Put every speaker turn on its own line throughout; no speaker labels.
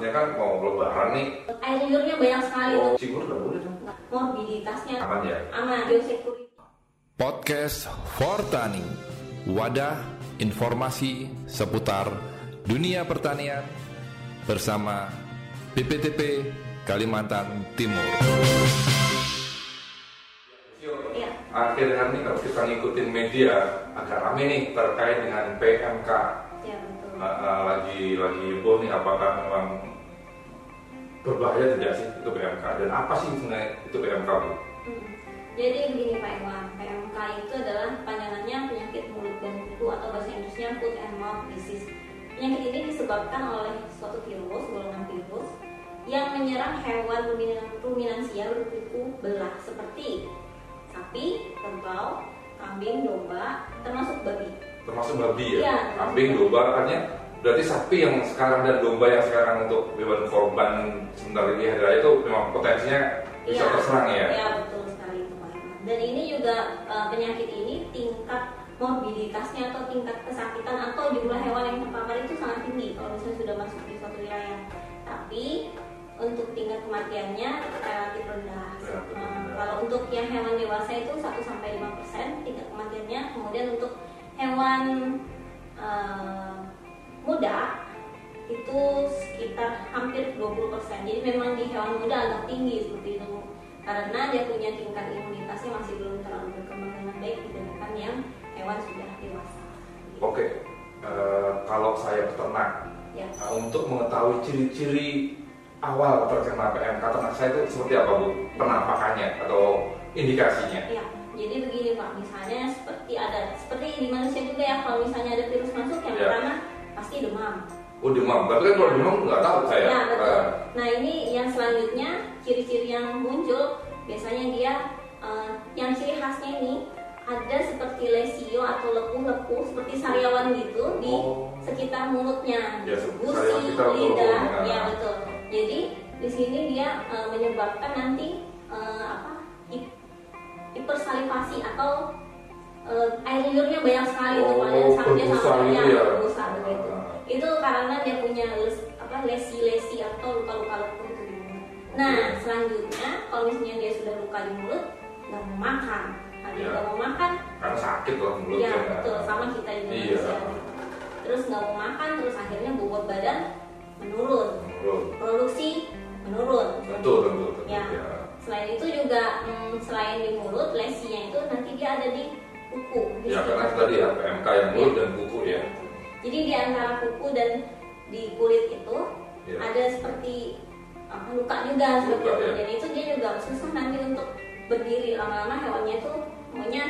Ini kan mau lebaran nih.
Air liurnya banyak sekali
Oh,
tuh.
cikur nggak boleh dong.
Morbiditasnya
Aman ya?
aman, biosecurity.
Podcast Fortani, wadah informasi seputar dunia pertanian bersama PPTP Kalimantan Timur.
Iya.
Akhir-akhir ini kalau kita ngikutin media agak rame nih terkait dengan PMK.
Ya betul.
Nah, eh, lagi lagi heboh nih apakah memang berbahaya tidak sih itu PMK dan apa sih sebenarnya itu PMK bu?
Hmm. Jadi begini Pak Iwan, PMK itu adalah panjangannya penyakit mulut dan kuku atau bahasa Inggrisnya foot and mouth disease. Penyakit ini disebabkan oleh suatu virus, golongan virus yang menyerang hewan ruminan- ruminansia berkuku belah seperti sapi, kerbau, kambing, domba, termasuk babi.
Termasuk babi ya,
Iya.
kambing, domba artinya berarti sapi yang sekarang dan domba yang sekarang untuk hewan korban sebentar lagi hari raya itu memang potensinya bisa
Iya.
terserang ya.
Iya betul sekali. Dan ini juga eh, penyakit ini tingkat morbiditasnya atau tingkat kesakitan atau jumlah hewan yang terpapar itu sangat tinggi kalau misalnya sudah masuk di suatu wilayah. Tapi untuk tingkat kematiannya relatif rendah.
Rendah.
kalau untuk yang hewan dewasa itu 1 sampai 5 persen tingkat kematiannya. Kemudian untuk hewan 20%. Jadi memang di hewan muda agak tinggi seperti itu. Karena dia punya tingkat imunitasnya masih belum terlalu berkembang dengan baik dibandingkan yang hewan sudah dewasa.
Oke, eh, kalau saya peternak
Ya.
Nah, untuk mengetahui ciri-ciri awal terkena PMK ternak saya itu seperti apa bu? Penampakannya atau indikasinya?
Ya, jadi begini Pak, misalnya seperti ada seperti di manusia juga ya kalau misalnya ada virus masuk yang
Ya.
pertama pasti demam.
Oh demam, tapi kan kalau demam nggak tahu saya.
Ya betul.
Eh,
Nah ini yang selanjutnya ciri-ciri yang muncul biasanya dia eh, yang ciri khasnya ini ada seperti lesio atau lepuh-lepuh seperti sariawan gitu di
Oh.
sekitar mulutnya,
Ya,
gusi, lidah,
ya.
ya betul. Jadi di sini dia eh, menyebabkan nanti eh, apa hip- hipersalivasi atau eh, air liurnya banyak sekali
Oh,
pada dia
berbusa
sampai
gitu
ya,
ya?
berbusa begitu. Itu karena dia punya les- apa lesi-lesi atau luka-luka di mulut. Nah, selanjutnya kalau misalnya dia sudah luka di mulut, nggak mau makan. Kalau dia
Ya.
nggak mau makan,
karena sakit loh mulutnya.
ya betul sama kita di
Iya.
Indonesia. Terus nggak mau makan, terus akhirnya bobot badan menurun,
Menurun.
produksi menurun.
Tentu, tentu, tentu.
Ya.
Ya.
Selain itu juga hmm, selain di mulut, lesinya itu nanti dia ada di kuku. di
Ya, karena tadi ya. PMK yang mulut
Ya.
dan kuku ya.
Jadi di antara kuku dan di kulit itu
Ya.
ada seperti apa, luka juga seperti
Luka,
itu. Jadi itu dia juga susah nanti untuk berdiri lama-lama hewannya itu maunya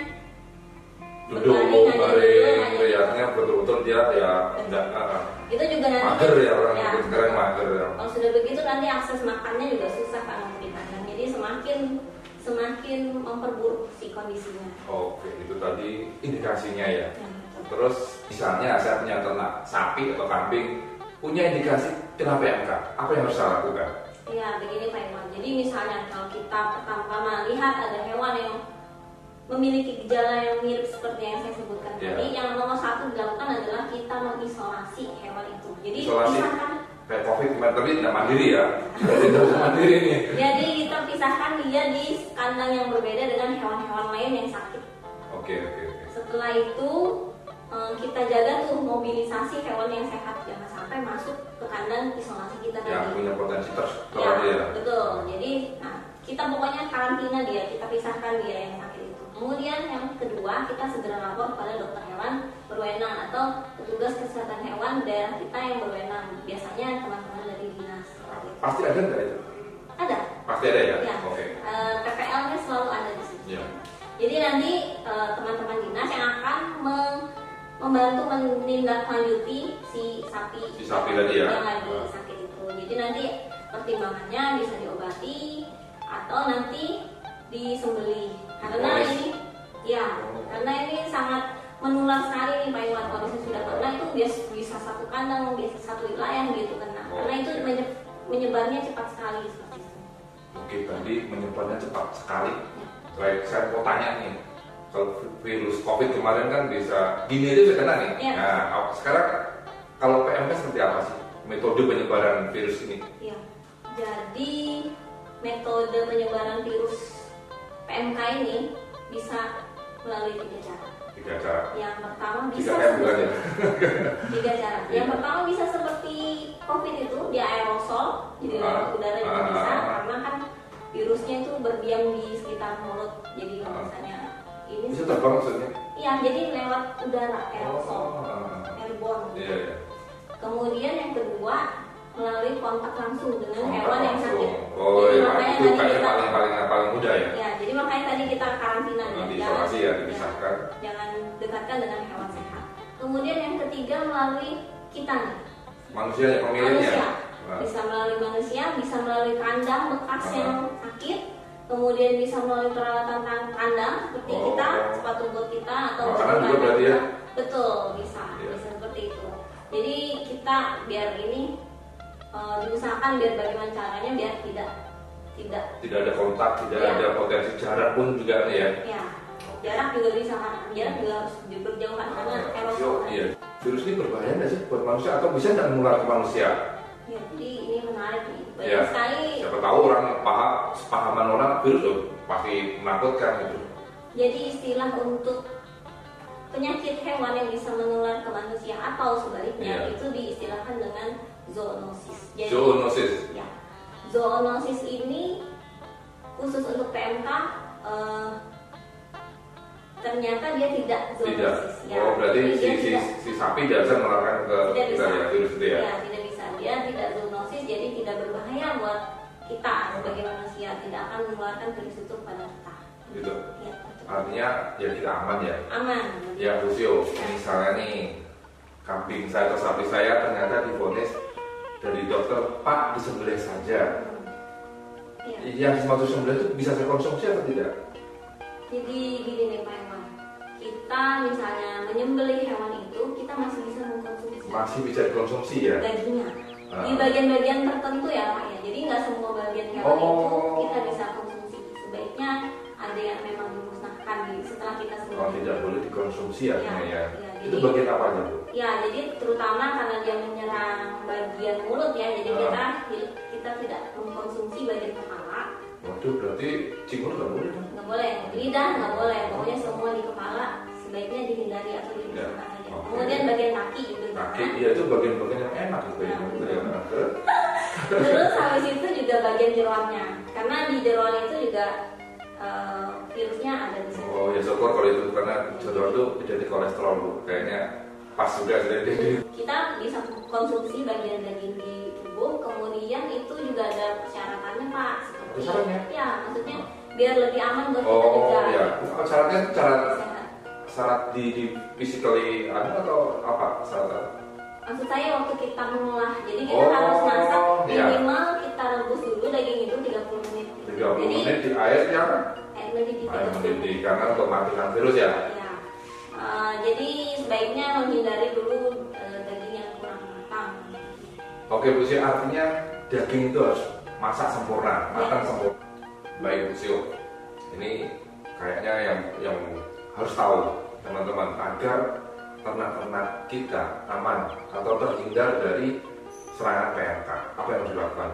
Duduk, baring,
dulu.
betul-betul dia ya enggak ah,
itu juga nanti
mager ya orang
ya,
sekarang mager ya.
kalau sudah begitu nanti akses makannya juga susah kan untuk dipandang. Jadi semakin semakin memperburuk si kondisinya.
Oke, itu tadi indikasinya ya.
Ya.
Terus misalnya saya punya ternak sapi atau kambing punya indikasi kena PMK, apa yang harus saya lakukan?
Ya begini Pak Iwan. Jadi misalnya kalau kita pertama-tama lihat ada hewan yang memiliki gejala yang mirip seperti yang saya sebutkan
Ya.
tadi, yang nomor satu dilakukan adalah kita mengisolasi hewan itu. Jadi
Isolasi.
pisahkan.
Kayak COVID kemarin tapi tidak mandiri ya, jadi mandiri nih.
Jadi kita pisahkan dia di kandang yang berbeda dengan hewan-hewan lain yang sakit.
Oke oke oke.
Setelah itu kita jaga tuh mobilisasi hewan yang sehat jangan sampai masuk ke kandang isolasi kita
Yang
tadi.
punya potensi
Ya,
tertular dia.
betul. Jadi, nah, kita pokoknya karantina dia, kita pisahkan dia yang sakit itu. Kemudian yang kedua, kita segera lapor pada dokter hewan berwenang atau petugas kesehatan hewan daerah kita yang berwenang. Biasanya teman-teman dari dinas.
Pasti ada nggak itu?
Ada.
Pasti ada ya.
Ya.
Oke.
Eh, PPL-nya selalu ada di sini.
Ya.
Jadi nanti eh, teman-teman dinas yang akan membantu menindaklanjuti si sapi
Si sapi tadi ya?
yang lagi sakit itu. Jadi nanti pertimbangannya bisa diobati atau nanti disembeli. Karena
Dipolis.
ini ya,
Oh.
karena ini sangat menular sekali nih Pak Iwan kalau misalnya sudah kena itu biasa bisa satu kandang, bisa satu wilayah gitu kena.
Oh.
Karena itu menye- menyebarnya cepat sekali seperti itu.
Oke, tadi menyebarnya cepat sekali. Baik, saya mau tanya nih, kalau virus COVID kemarin kan bisa gini aja bisa kena nih.
Iya.
Nah, sekarang kalau PMK seperti apa sih? metode penyebaran virus ini?
Ya, jadi metode penyebaran virus PMK ini bisa melalui tiga cara.
Tiga cara.
Yang pertama
Tiga
bisa
bukan ya?
tiga cara.
Iya.
Yang pertama bisa seperti COVID itu dia aerosol, jadi
Ah,
lewat udara juga
ah,
bisa karena kan virusnya itu berdiam di sekitar mulut.
Terbang maksudnya?
Iya, jadi lewat udara aerosol,
Oh, ah.
airborne.
Iya, iya.
Kemudian yang kedua melalui kontak langsung dengan
Kontak
hewan yang sakit.
Oh
Jadi
iya,
makanya
itu
tadi kita
paling paling paling mudah ya.
ya, jadi makanya tadi kita karantina ya. Jangan-
isolasi ya dipisahkan.
Jangan dekatkan dengan hewan sehat. Kemudian yang ketiga melalui kita nih,
Manusia ya pemiliknya.
manusia.
Nah,
Bisa melalui manusia, bisa melalui kandang bekas
Ah.
yang sakit, kemudian bisa melalui peralatan tan- kandang seperti
Oh.
kita, sepatu bot kita atau
Makanan juga berarti ya?
Betul, bisa,
Iya.
bisa seperti itu. Jadi kita biar ini eh, diusahakan biar bagaimana caranya biar tidak tidak
tidak ada kontak, tidak
Iya.
ada potensi jarak pun juga nih ya.
ya jarak juga bisa kan jarak juga harus berjauhan karena aerosol kan.
Iya. Virus ini berbahaya nggak sih buat manusia atau bisa nggak menular ke manusia?
Ya, jadi ini menarik nih banyak
Iya.
sekali
Siapa tahu orang paham, sepahaman orang virus tuh pasti menakutkan gitu.
jadi istilah untuk penyakit hewan yang bisa menular ke manusia atau sebaliknya
Iya.
itu diistilahkan dengan zoonosis jadi
Zoonosis.
ya zoonosis ini khusus untuk PMK eh, ternyata dia tidak
Tidak.
zoonosis ya
Oh berarti si, si,
tidak
si sapi tidak bisa menularkan ke
tidak
kita
bisa
ya virus itu ya.
Ya, tidak bisa dia tidak zoonosis jadi tidak berbahaya buat kita sebagai manusia tidak akan menularkan virus itu kepada kita
Gitu.
ya, betul.
Artinya ya kita aman ya.
aman
Ya Lucio, misalnya nih kambing saya atau sapi saya ternyata divonis dari dokter Pak disembelih saja.
Ya.
Yang semacam sembelih itu bisa saya konsumsi atau tidak?
Jadi gini nih Pak Iwan, kita misalnya menyembelih hewan itu kita masih bisa mengkonsumsi
Masih bisa dikonsumsi ya?
dagingnya
Ah.
di bagian-bagian tertentu ya Pak ya. Jadi nggak semua bagian hewan
Oh.
itu kita bisa konsumsi. Sebaiknya ada yang memang dimusnahkan di setelah kita
Oh
sembelih.
tidak boleh dikonsumsi
Ya,
ya.
ya,
Itu
jadi-
bagian apa aja Bu?
Ya, jadi terutama karena dia menyerang bagian mulut ya, jadi
Ah.
kita kita tidak mengkonsumsi bagian kepala,
Waduh berarti cinggur nggak boleh
nggak boleh, lidah nggak boleh, pokoknya semua di kepala sebaiknya dihindari atau dimusnahkan
Ya,
Kemudian bagian kaki juga
Kaki, iya itu bagian-bagian yang enak gitu ya.
Nah,
Gitu
betul.
ya. Nah, terus?
Habis itu juga bagian jeroannya, karena di jeroan itu juga eh, virusnya ada di situ.
Oh ya syukur kalau itu karena jodoh itu identik kolesterol bu. Kayaknya pas juga jadi.
Kita bisa konsumsi bagian daging di tubuh, kemudian itu juga ada persyaratannya pak, seperti
Ada syaratnya?
ya maksudnya biar lebih aman buat kita
Oh
juga.
ya, Kalau syaratnya syarat
Sehat.
Syarat di, di physically anu atau apa syarat?
Maksud saya waktu kita mengolah, jadi kita
Oh,
harus masak
iya.
minimal kita rebus dulu daging itu 30 menit.
30
jadi,
menit di air yang
air mendidih
air
30 menit.
mendidih karena untuk matikan virus ya.
Ya. Eh, jadi sebaiknya menghindari dulu eh, daging yang kurang matang.
Oke Bu Sio, artinya daging itu harus masak sempurna, matang
Ya.
sempurna. Baik Bu Sio, ini kayaknya yang yang harus tahu teman-teman agar ternak-ternak kita aman atau terhindar dari serangan PMK. Apa yang harus dilakukan?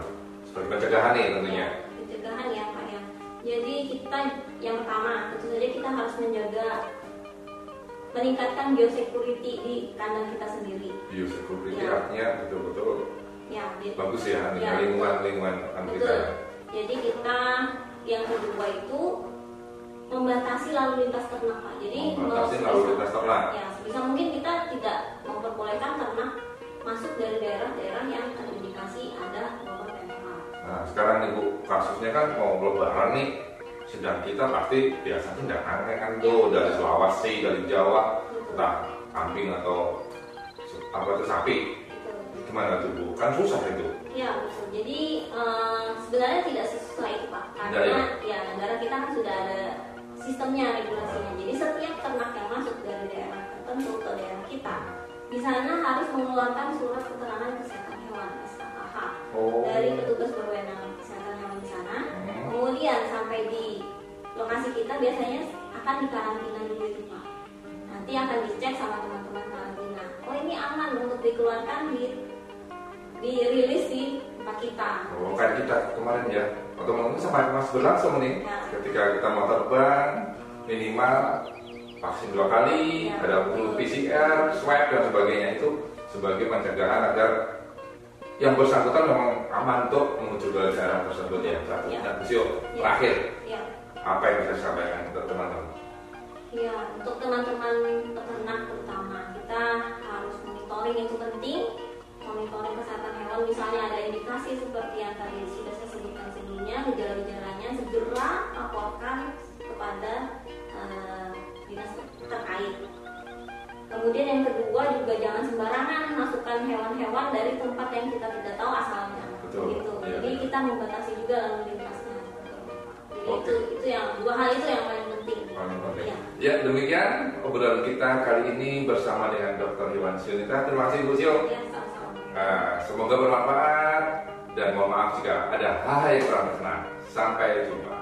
Sebagai pencegahan nih tentunya.
pencegahan ya Pak ya. Jadi kita yang pertama tentu saja kita harus menjaga meningkatkan biosecurity di kandang kita sendiri.
Biosecurity
Ya.
artinya betul-betul
Ya,
bagus ya,
Ya.
lingkungan lingkungan kita.
betul. Jadi kita yang kedua itu membatasi lalu lintas ternak Pak. Jadi
Membatasi
mau
lalu lintas ternak.
Ya, sebisa mungkin kita tidak memperbolehkan ternak masuk dari daerah-daerah yang terindikasi ada wabah PMK.
Nah sekarang ibu kasusnya kan mau lebaran nih sedang kita pasti biasanya datangnya kan tuh dari Sulawesi dari Jawa entah kambing atau apa itu sapi gimana tuh bu kan susah itu
Ya betul. Jadi eh, sebenarnya tidak sesusah itu pak, karena ya negara kita kan sudah ada sistemnya regulasinya. Jadi setiap ternak yang masuk dari daerah tertentu ke daerah kita, di sana harus mengeluarkan surat keterangan kesehatan hewan (SKKH)
oh
dari petugas berwenang kesehatan hewan di sana.
Hmm.
Kemudian sampai di lokasi kita biasanya akan dikarantina dulu itu pak. Nanti akan dicek sama teman-teman karantina. Oh ini aman untuk dikeluarkan di dirilis di kita.
Oh, kayak kita kemarin ya, mungkin sampai masih berlangsung nih.
Ya.
Ketika kita mau terbang, minimal vaksin dua kali,
Ya.
ada perlu PCR, swab dan sebagainya itu sebagai pencegahan agar yang bersangkutan memang aman untuk menuju ke daerah tersebut ya. Satu.
Ya.
Nah,
Ya.
terakhir
Ya,
apa yang bisa disampaikan untuk teman-teman?
ya untuk teman-teman peternak terutama kita harus monitoring itu penting. Monitoring kesehatan hewan, misalnya ada indikasi seperti yang tadi sudah saya sebutkan sebelumnya, gejala-gejalanya segera laporkan kepada eh, dinas terkait. Kemudian yang kedua juga jangan sembarangan masukkan hewan-hewan dari tempat yang kita tidak tahu asalnya.
Betul.
Gitu.
Iya.
Jadi kita membatasi juga lalu lintasnya. Jadi
Oke.
itu itu yang dua hal itu yang paling penting.
Paling penting.
Iya.
Ya demikian obrolan kita kali ini bersama dengan Dr. Iwan Sionita. Terima kasih Bu Sio.
Ya.
Nah, semoga bermanfaat dan mohon maaf jika ada hal yang kurang berkenan. Sampai jumpa.